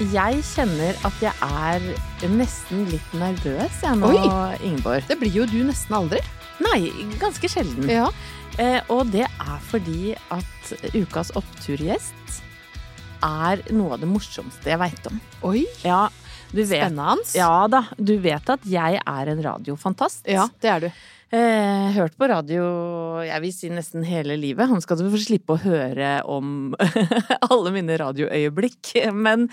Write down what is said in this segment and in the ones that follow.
Jeg kjenner at jeg er nesten litt nervøs jeg nå, Oi! Ingeborg. Det blir jo du nesten aldri. Nei, ganske sjelden. Ja. Eh, og det er fordi at ukas oppturgjest er noe av det morsomste jeg veit om. Oi, Ja, du vet, spennende. ja da, du vet at jeg er en radiofantast. ja, det er du. Eh, hørt på radio jeg vil si nesten hele livet. Han skal få slippe å høre om alle mine radioøyeblikk. Men,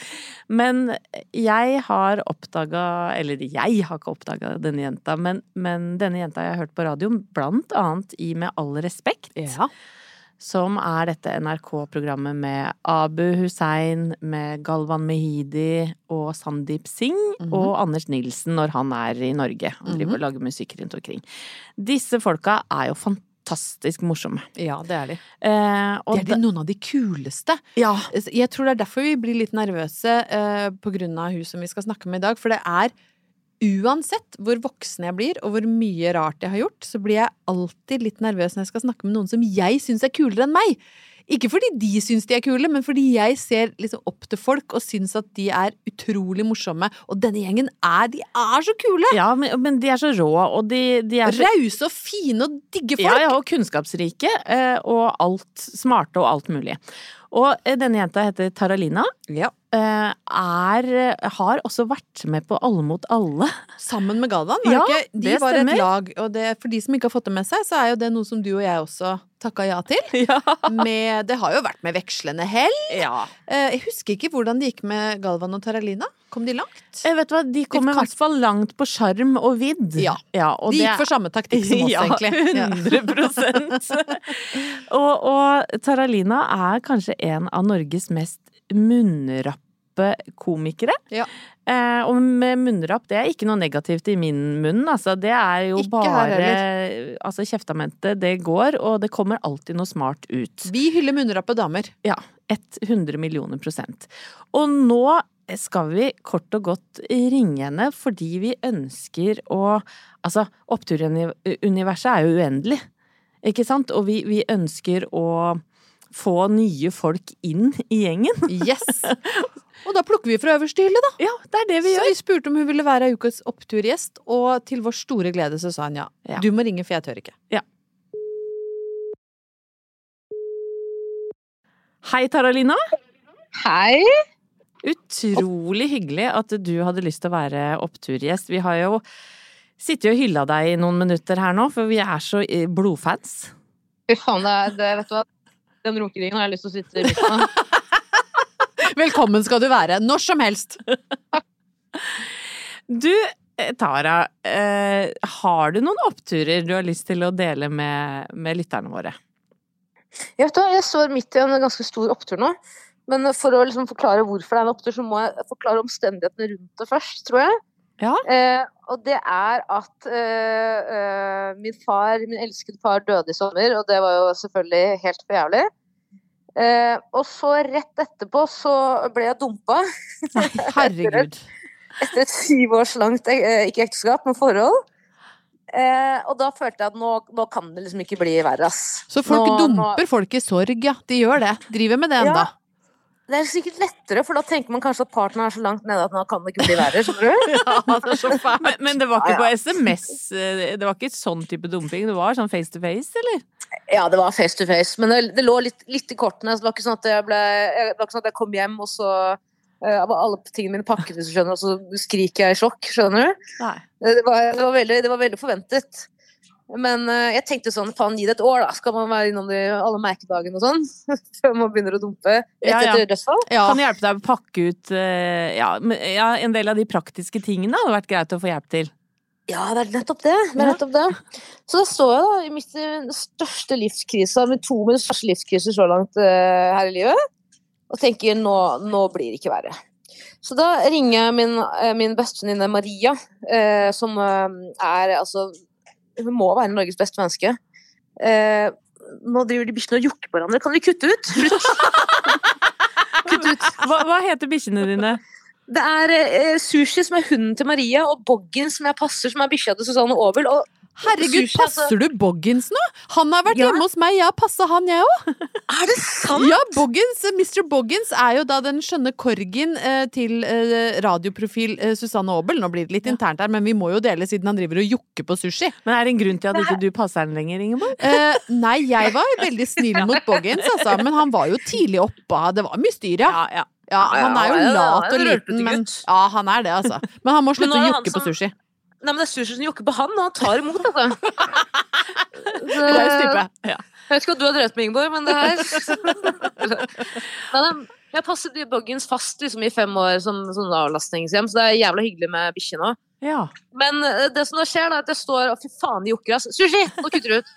men jeg har oppdaga Eller jeg har ikke oppdaga denne jenta, men, men denne jenta jeg har hørt på radio, blant annet i Med all respekt. Ja. Som er dette NRK-programmet med Abu Hussein, med Galvan Mehidi og Sandeep Singh og Anders Nilsen når han er i Norge og driver og lager musikk rundt omkring. Disse folka er jo fantastisk morsomme. ja, det er de. Eh, Det er de, noen av de kuleste. Ja. Jeg tror det er derfor vi blir litt nervøse eh, på grunn av hun som vi skal snakke med i dag. For det er uansett hvor voksen jeg blir, og hvor mye rart jeg har gjort, så blir jeg alltid litt nervøs når jeg skal snakke med noen som jeg syns er kulere enn meg. Ikke fordi de syns de er kule, men fordi jeg ser liksom opp til folk og syns at de er utrolig morsomme. Og denne gjengen er De er så kule! ja, men, men de er så rå, og de, de er Rause og fine og digge folk! Ja, ja, og kunnskapsrike, eh, og alt smarte og alt mulig. Og eh, denne jenta heter Taralina. Ja. eh, Er, har også vært med på Alle mot alle. Sammen med Galvan, var Ja, det ikke? De det var stemmer. et lag, og det, for de som ikke har fått det med seg, så er jo det noe som du og jeg også takka ja til. Med, det har jo vært med vekslende hell. ja. Eh, Jeg husker ikke hvordan det gikk med Galvan og Taralina. Kom de langt? Jeg vet hva, De kom i hvert fall langt på sjarm og vidd. Ja. og De gikk det... for samme taktikk som oss, ja, egentlig. 100 og, og Taralina er kanskje en av Norges mest munnrappe komikere. Ja. Eh, og med munnrapp, det er ikke noe negativt i min munn, altså. Det er jo Ikke bare Altså, kjeftamentet, det går, og det kommer alltid noe smart ut. Vi hyller munnrappe damer. Ja. 100 millioner prosent. Og nå skal vi kort og godt ringe henne fordi vi ønsker å Altså, oppturuniverset er jo uendelig, ikke sant? Og vi, vi ønsker å få nye folk inn i gjengen. Yes! Og da plukker vi fra øverste hylle, da. Ja, det er det vi Så gjør. vi spurte om hun ville være ukas oppturgjest, og til vår store glede så sa hun ja. Ja. Du må ringe, for jeg tør ikke. Ja. Hei, Taralina. Hei! Utrolig hyggelig at du hadde lyst til å være oppturgjest. Vi har jo sittet og hylla deg i noen minutter her nå, for vi er så eh, blodfans. Fy faen, det er, det, vet du hva? Den runkeringen har jeg lyst til å sitte i midten av. Velkommen skal du være. Når som helst. Du, eh, Tara, eh, har du noen oppturer du har lyst til å dele med, med lytterne våre? Jeg, vet hva, jeg står midt i en ganske stor opptur nå. Men for å liksom forklare hvorfor det er en opptur, så må jeg forklare omstendighetene rundt det først, tror jeg. Ja. Eh, og det er at eh, eh, min far, min elskede far, døde i sommer, og det var jo selvfølgelig helt for jævlig. Eh, og så rett etterpå så ble jeg dumpa. Herregud. etter et syv års langt eh, ikke ekteskap, men forhold. Eh, og da følte jeg at nå, nå kan det liksom ikke bli verre, ass. Så folk Nå- nå- dumper folk i sorg, ja. De gjør det. Driver med det Ja. Det er sikkert lettere, for da tenker man kanskje at partneren er så langt nede at nå kan det ikke bli verre. skjønner du? Men, men det var ikke Ja, på. SMS, eh, det var ikke sånn type dumping, det var sånn face to face, eller? Ja, det var face to face, men det, det lå litt, litt i kortene. Så det var ikke sånn at jeg, ble, det var ikke sånn at jeg kom hjem, og så eh, var alle tingene mine pakket, hvis du skjønner, og så skriker jeg i sjokk. Skjønner du? Nei. Det var, det var, veldig, det var veldig forventet. Men uh, jeg tenkte sånn, faen gi det et år, da. Skal man være innom de, alle merkedagene og sånn? Før man begynner å dumpe rett Ja, ja. etter dødsfall? Ja. Kan hjelpe deg å pakke ut uh, ja, en del av de praktiske tingene hadde vært greit å få hjelp til. Ja, det er nettopp det. det, er nettopp det. Så da står jeg da i mitt eh, største livskrise, med to av mine største livskriser så langt uh, her i livet, og tenker nå, nå blir det ikke verre. Så da ringer jeg min, min bestevenninne Maria, som er altså Hun må være Norges beste menneske. Eh, nå driver de bikkjene og jokker på hverandre. Kan vi kutte ut? Kutt ut. Hva, hva heter bikkjene dine? Det er eh, Sushi, som er hunden til Maria, og Boggen, som jeg passer, som er bikkja til Susanne Aabel. Og Herregud, altså. passer du Boggins nå? Han har vært Ja. hjemme hos meg, jeg har passa han, jeg òg. er det sant?! Ja, Boggins, eh, Mr. Boggins er jo da den skjønne korgen eh, til eh, radioprofil eh, Susanne Aabel. Nå blir det litt internt her, men vi må jo dele siden han driver og jokker på sushi. Men er det en grunn til at ikke du passer han lenger, Ingeborg? Eh, nei, jeg var veldig snill mot Boggins, altså, men han var jo tidlig oppe. Det var mye styr, ja. Ja, ja. Ja, han er jo Ja, ja, ja, lat og liten, men. Ja, han er det, altså. Men han må slutte å jukke på som- sushi. Nei, men det er Sushi som jokker på han, og han tar imot, altså. det. Ja. Jeg vet ikke hva du har drevet med, Ingeborg, men det her Jeg passet i Boggins fast liksom, i fem år som sånn avlastningshjem, så det er jævla hyggelig med bikkje nå. ja. Men eh, det som da skjer, er at jeg står og fy faen, de jokker, altså. Sushi! Nå kutter du ut.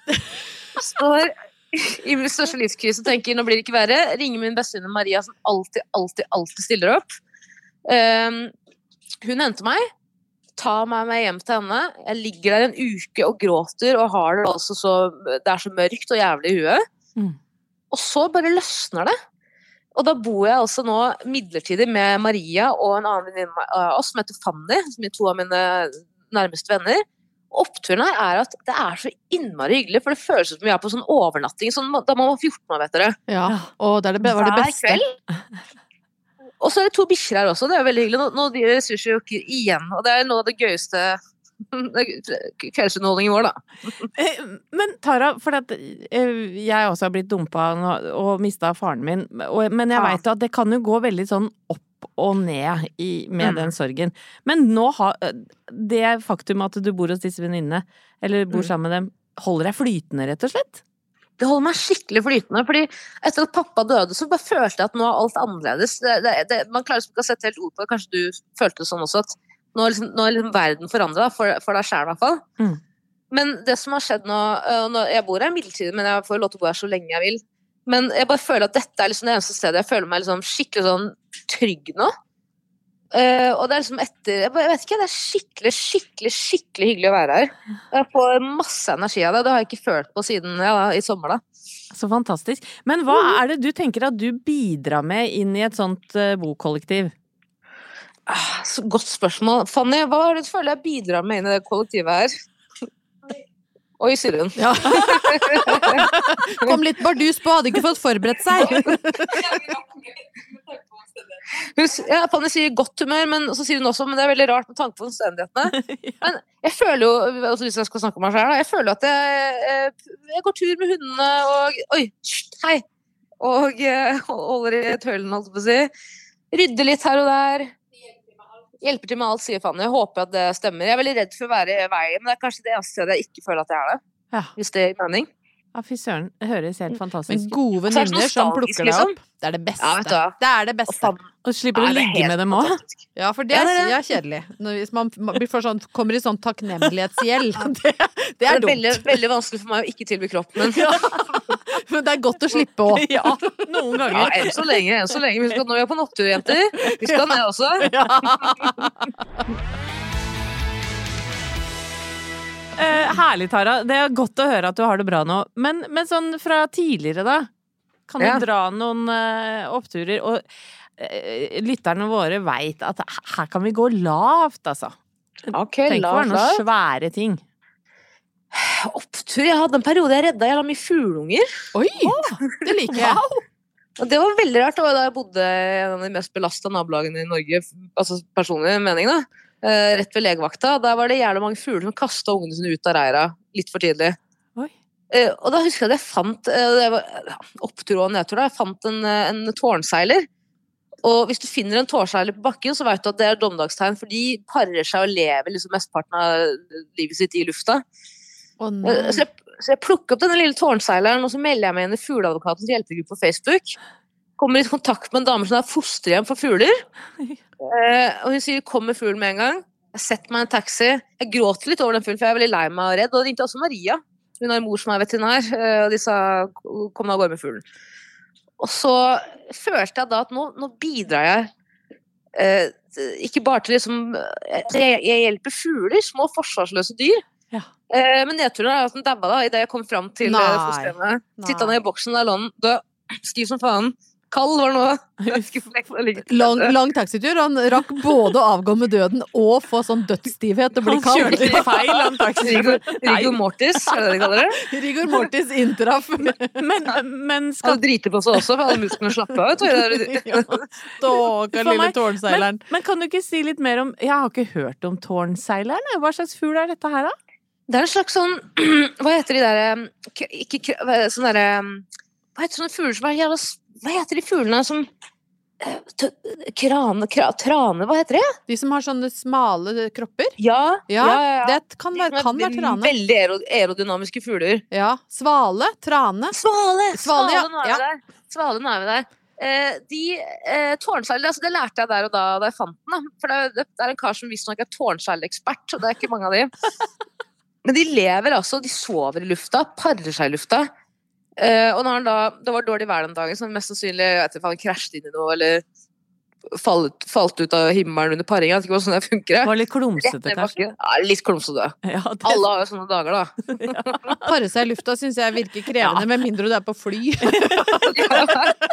Står i min største livskrise og tenker nå blir det ikke verre. Ringer min bestevenninne Maria, som alltid, alltid, alltid stiller opp. Um, hun henter meg, tar meg med hjem til henne. Jeg ligger der en uke og gråter og har det altså så Det er så mørkt og jævlig i huet. Mm. Og så bare løsner det. Og da bor jeg altså nå midlertidig med Maria og en annen venninne av oss som heter Fanny, som er to av mine nærmeste venner. Oppturen her er at det er så innmari hyggelig, for det føles som vi er på sånn overnatting sånn, da må man være 14 år, vet dere. Ja, og det er det, var det Hver kveld. Og så er det to bikkjer her også, det er veldig hyggelig. Nå, nå driver Sushi jo ikke igjen, og det er noe av det gøyeste kveldsunderholdningen vår, da. Eh, Men Tara, for at eh, jeg også har blitt dumpa og mista faren min, men jeg veit at det kan jo gå veldig sånn opp og ned i, med Mm. den sorgen. Men nå har det faktum at du bor hos disse venninnene, eller bor Mm. sammen med dem, holder deg flytende, rett og slett? Det holder meg skikkelig flytende, fordi etter at pappa døde, så bare følte jeg at nå er alt annerledes. Det, det, det, man klarer liksom ikke å sette helt ord på det, kanskje du følte det sånn også, at nå er liksom, nå er liksom verden forandra, for, for deg sjæl i hvert fall. Mm. Men det som har skjedd nå, øh, nå Jeg bor her midlertidig, men jeg får lov til å bo her så lenge jeg vil. Men jeg bare føler at dette er liksom det eneste stedet jeg føler meg liksom skikkelig sånn trygg nå. Eh, og det er liksom etter jeg, vet ikke, Det er skikkelig, skikkelig skikkelig hyggelig å være her. Jeg får masse energi av det. Det har jeg ikke følt på siden ja, i sommer. da. Så fantastisk. Men hva Mm. er det du tenker at du bidrar med inn i et sånt uh, bokollektiv? Uh, Så godt spørsmål. Fanny, hva er det du føler jeg bidrar med inn i det kollektivet her? Oi, sier hun. Ja. Kom litt bardus på, hadde ikke fått forberedt seg. Hun, ja, Fanny sier godt humør, men så sier hun også men det er veldig rart med tanke på omstendighetene. Men jeg føler jo, altså hvis jeg skal snakke om meg selv, jeg føler at jeg, eh, jeg går tur med hundene og Oi, hei! Og eh, holder i tøylen, holdt jeg på å si. Rydder litt her og der. Hjelper til med alt, sier Fanny. Jeg håper at det stemmer. Jeg er veldig redd for å være i veien, men det er kanskje det eneste stedet jeg ikke føler at jeg er det. Ja. Hvis det gir mening. Ja, fy søren. Det høres helt fantastisk ut. gode Så er venninner som plukker deg liksom. opp, det er det beste. Ja, vet du det er det beste. Og slipper å er ligge med dem òg. Ja, for det Ja, er, det er kjedelig. Hvis man sånn, kommer i sånn takknemlighetsgjeld. Det, det Det er er veldig, veldig vanskelig for meg å ikke tilby kropp, men Ja. Men det er godt å slippe òg. Ja, noen ja, ganger. enn så lenge. Enn så lenge. Vi skal, nå vi er på nattur, jenter. Vi skal ned også. Eh, herlig, Tara. Det er godt å høre at du har det bra nå. Men, men sånn fra tidligere, da? Kan du Ja. dra noen eh, oppturer? Og eh, lytterne våre veit at her kan vi gå lavt, altså. Okay, Tenk å la være noen svære ting. Opptur. Jeg hadde en periode jeg redda jævla mye fugleunger. Oi! Det liker jeg. Wow. det var veldig rart. Det var da jeg bodde i en av de mest belasta nabolagene i Norge. Altså personlig mening, da. Eh, rett ved legevakta. Der var det jævla mange fugler som kasta ungene sine ut av reira litt for tidlig. Eh, og da husker jeg at jeg fant uh, det var opptur og nedtur da, jeg fant en, en tårnseiler. Og hvis du finner en tårnseiler på bakken, så vet du at det er dommedagstegn, for de parer seg og lever liksom mesteparten av livet sitt i lufta. Oh, nei. Så jeg, så jeg plukker opp denne lille tårnseileren, og så melder jeg meg inn i Fugleadvokatens hjelpegruppe på Facebook. Kommer i kontakt med en dame som er fosterhjem for fugler. Eh, og hun sier 'kom med fuglen med en gang'. Jeg setter meg i en taxi. Jeg gråter litt over den fuglen, for jeg er veldig lei meg og redd. Og det ringte også Maria. Hun har en mor som er veterinær, eh, og de sa 'kom deg av gårde med fuglen'. Og så følte jeg da at nå, nå bidrar jeg eh, ikke bare til liksom jeg, jeg hjelper fugler, små forsvarsløse dyr. Ja. Eh, men nedturen er at den dabba da idet jeg kom fram til fosterhjemmet. Titta ned i boksen, der lå den død. Stiv som faen. Kald var nå. Lang, lang taxitur. Han rakk både å avgå med døden og få sånn dødsstivhet og bli Han kjørte feil, han Rigor, taxisjåføren. rigor mortis, er det det de kaller det? Rigor mortis inntraff. Men, men Han driter på seg også, for alle musklene slapper du. Stakkar lille tårnseileren. men, men kan du ikke si litt mer om Jeg har ikke hørt om tårnseileren. Hva slags fugl er dette her, da? Det er en slags sånn Hva heter de derre Ikke sånn derre Hva heter sånne fugler som er jævla Hva heter de fuglene som eh, Krane, kra, trane, hva heter det? De som har sånne smale kropper. Ja, Ja, ja, ja. det kan være, kan være trane. Veldig aerodynamiske fugler. Ja. Svale, trane. Svale! Svale, ja. Nå er vi der. Svale, nå er vi der. Eh, de eh, tårnseiler, altså det lærte jeg der og da da jeg fant den. Da. For det, er- det er en kar som visstnok er tårnseilekspert, og det er ikke mange av de. Men de lever altså, de sover i lufta, parer seg i lufta. Eh, og når han da, det var dårlig vær den dagen, så mest sannsynlig jeg vet ikke, han krasjet inn i noe, eller falt, falt ut av himmelen under paringa. Det vet sånn det funker. Det Var litt klumsete, kanskje? Ja, litt klumsete. Ja, det, Alle har jo sånne dager, da. Pare seg i lufta syns jeg virker krevende, med mindre du er på fly. I det hele tatt.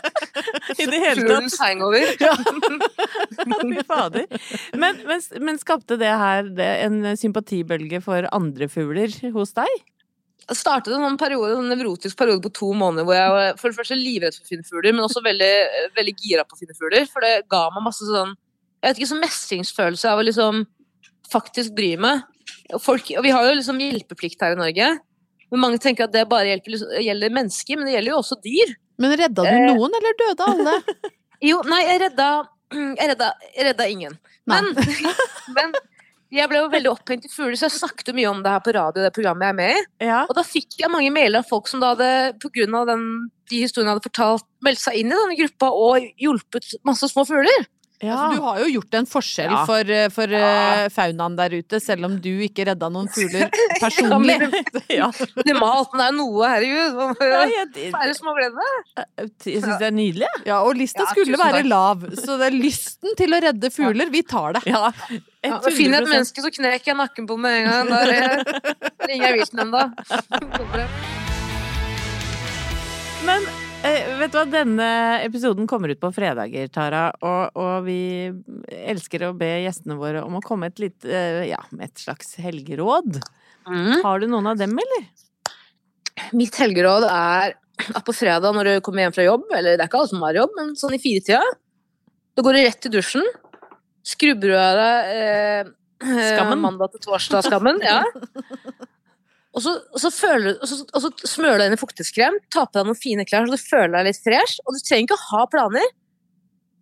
Fuglens hangover. Fy fader. Men, men, men skapte det her det, en sympatibølge for andre fugler hos deg? Startet en sånn periode, en nevrotisk periode på to måneder hvor jeg var for det første livredd for å finne fugler, men også veldig, veldig gira på å finne fugler. For det ga meg masse sånn Jeg vet ikke, sånn mestringsfølelse av å liksom faktisk bry meg. Folk, og vi har jo liksom hjelpeplikt her i Norge. Men mange tenker at det bare hjelper, liksom, gjelder mennesker, men det gjelder jo også dyr. Men redda du Eh. noen, eller døde alle? Jo, nei, jeg redda Jeg redda, jeg redda ingen. Men, men jeg ble jo veldig opphengt i fugler, så jeg snakket mye om det her på radio, det programmet jeg er med i. Ja. Og da fikk jeg mange mailer av folk som da hadde, på grunn av den, de historiene jeg hadde fortalt, meldt seg inn i denne gruppa og hjulpet masse små fugler. Altså, du har jo gjort en forskjell Ja. for, eh, for ja. faunaen der ute, selv om du ikke redda noen fugler personlig. ja. Det er noe, herregud. Ja, Færre små gleder. jeg syns det er nydelig. Ja, og lista Ja, skulle være takk. lav, så det er lysten til å redde fugler, vi tar det. Ja, Ja, finner jeg et menneske, så kneker jeg nakken på med en gang. Da eh, ringer jeg viltnemnda. Men eh, vet du hva, denne episoden kommer ut på fredager, Tara. Og, og vi elsker å be gjestene våre om å komme et litt, eh, ja, med et slags helgeråd. Mm. Har du noen av dem, eller? Mitt helgeråd er at på fredag når du kommer hjem fra jobb, eller det er ikke alle som har jobb, men sånn i firetida, da går du rett i dusjen, skrubber du av deg eh, Skammen. mandag til torsdag-skammen, ja. Og så, og, så føler, og, så, og så smører du deg inn i fuktighetskrem, tar på deg noen fine klær så du føler deg litt fresh, og du trenger ikke å ha planer.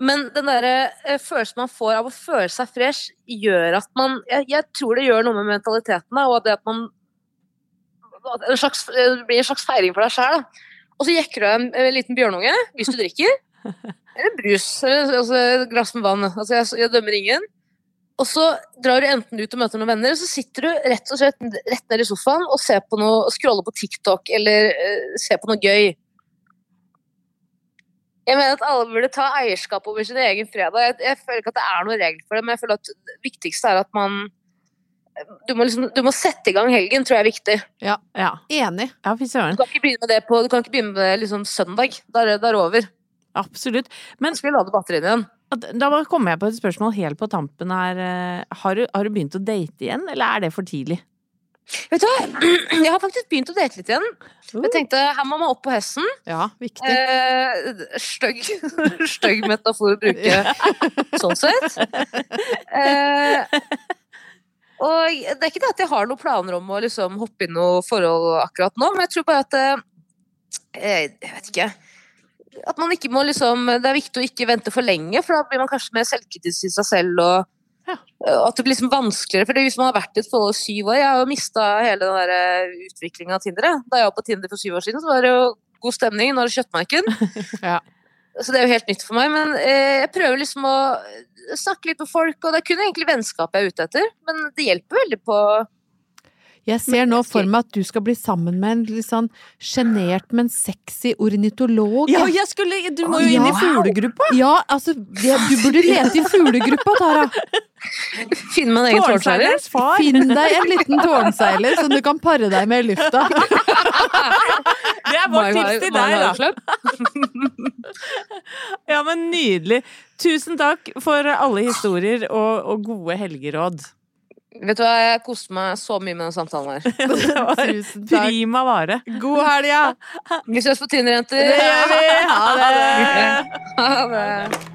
Men den der eh, følelsen man får av å føle seg fresh, gjør at man Jeg, jeg tror det gjør noe med mentaliteten, da, og det at man en slags, det blir en slags feiring for deg sjøl. Og så jekker du en, en liten bjørnunge, hvis du drikker. Eller brus. Eller altså, glass med vann. Altså, jeg, jeg dømmer ingen. Og så drar du enten ut og møter noen venner, og så sitter du rett og slett rett ned i sofaen og ser på noe, scroller på TikTok eller uh, ser på noe gøy. Jeg mener at alle burde ta eierskap over sin egen fredag. Jeg, jeg føler ikke at det er noen regel for det, men jeg føler at det viktigste er at man du må, liksom, du må sette i gang helgen, tror jeg er viktig. Ja. Ja. Enig. ja fy søren. Du kan ikke begynne med det på du kan ikke begynne med det liksom søndag. Er da er det over. Absolutt. Men skal vi lade batteriet igjen. Da kommer jeg på et spørsmål helt på tampen her. eh, Har du, har du begynt å date igjen, eller er det for tidlig? Vet du hva, jeg har faktisk begynt å date litt igjen. Jeg tenkte her må man opp på hesten. Ja, viktig. Eh, støgg, støgg metafor å bruke sånn sett. Eh, og det er ikke det at jeg har noen planer om å liksom hoppe i noe forhold akkurat nå, men jeg tror bare at eh, Jeg vet ikke. At man ikke må liksom Det er viktig å ikke vente for lenge, for da blir man kanskje mer selvkritisk i seg selv. og Ja. At det blir liksom vanskeligere, for Hvis man har vært i et forhold i syv år Jeg har jo mista hele den der utviklinga av Tinder. Da jeg var på Tinder for syv år siden, så var det jo god stemning. Nå er det kjøttmarken. Ja. Så det er jo helt nytt for meg. Men eh, jeg prøver liksom å snakke litt med folk, og det er kun egentlig vennskap jeg er ute etter. Men det hjelper veldig på Jeg ser nå for meg at du skal bli sammen med en litt sånn sjenert, men sexy ornitolog. Ja, jeg skulle Du må jo inn i fuglegruppa! Ja, altså, du burde lete i fuglegruppa, Tara. Finn meg en egen tårnseiler. Finn deg en liten tårnseiler som du kan pare deg med i lufta. Det er vårt tips til deg, da. Ja, men nydelig. Tusen takk for alle historier og, og gode helgeråd. Vet du hva, jeg koste meg så mye med den samtalen her. Det var Tusen takk. prima vare. God helg, ja! Vi ses på Tinder, jenter. Det gjør vi! Ha det! Ha det.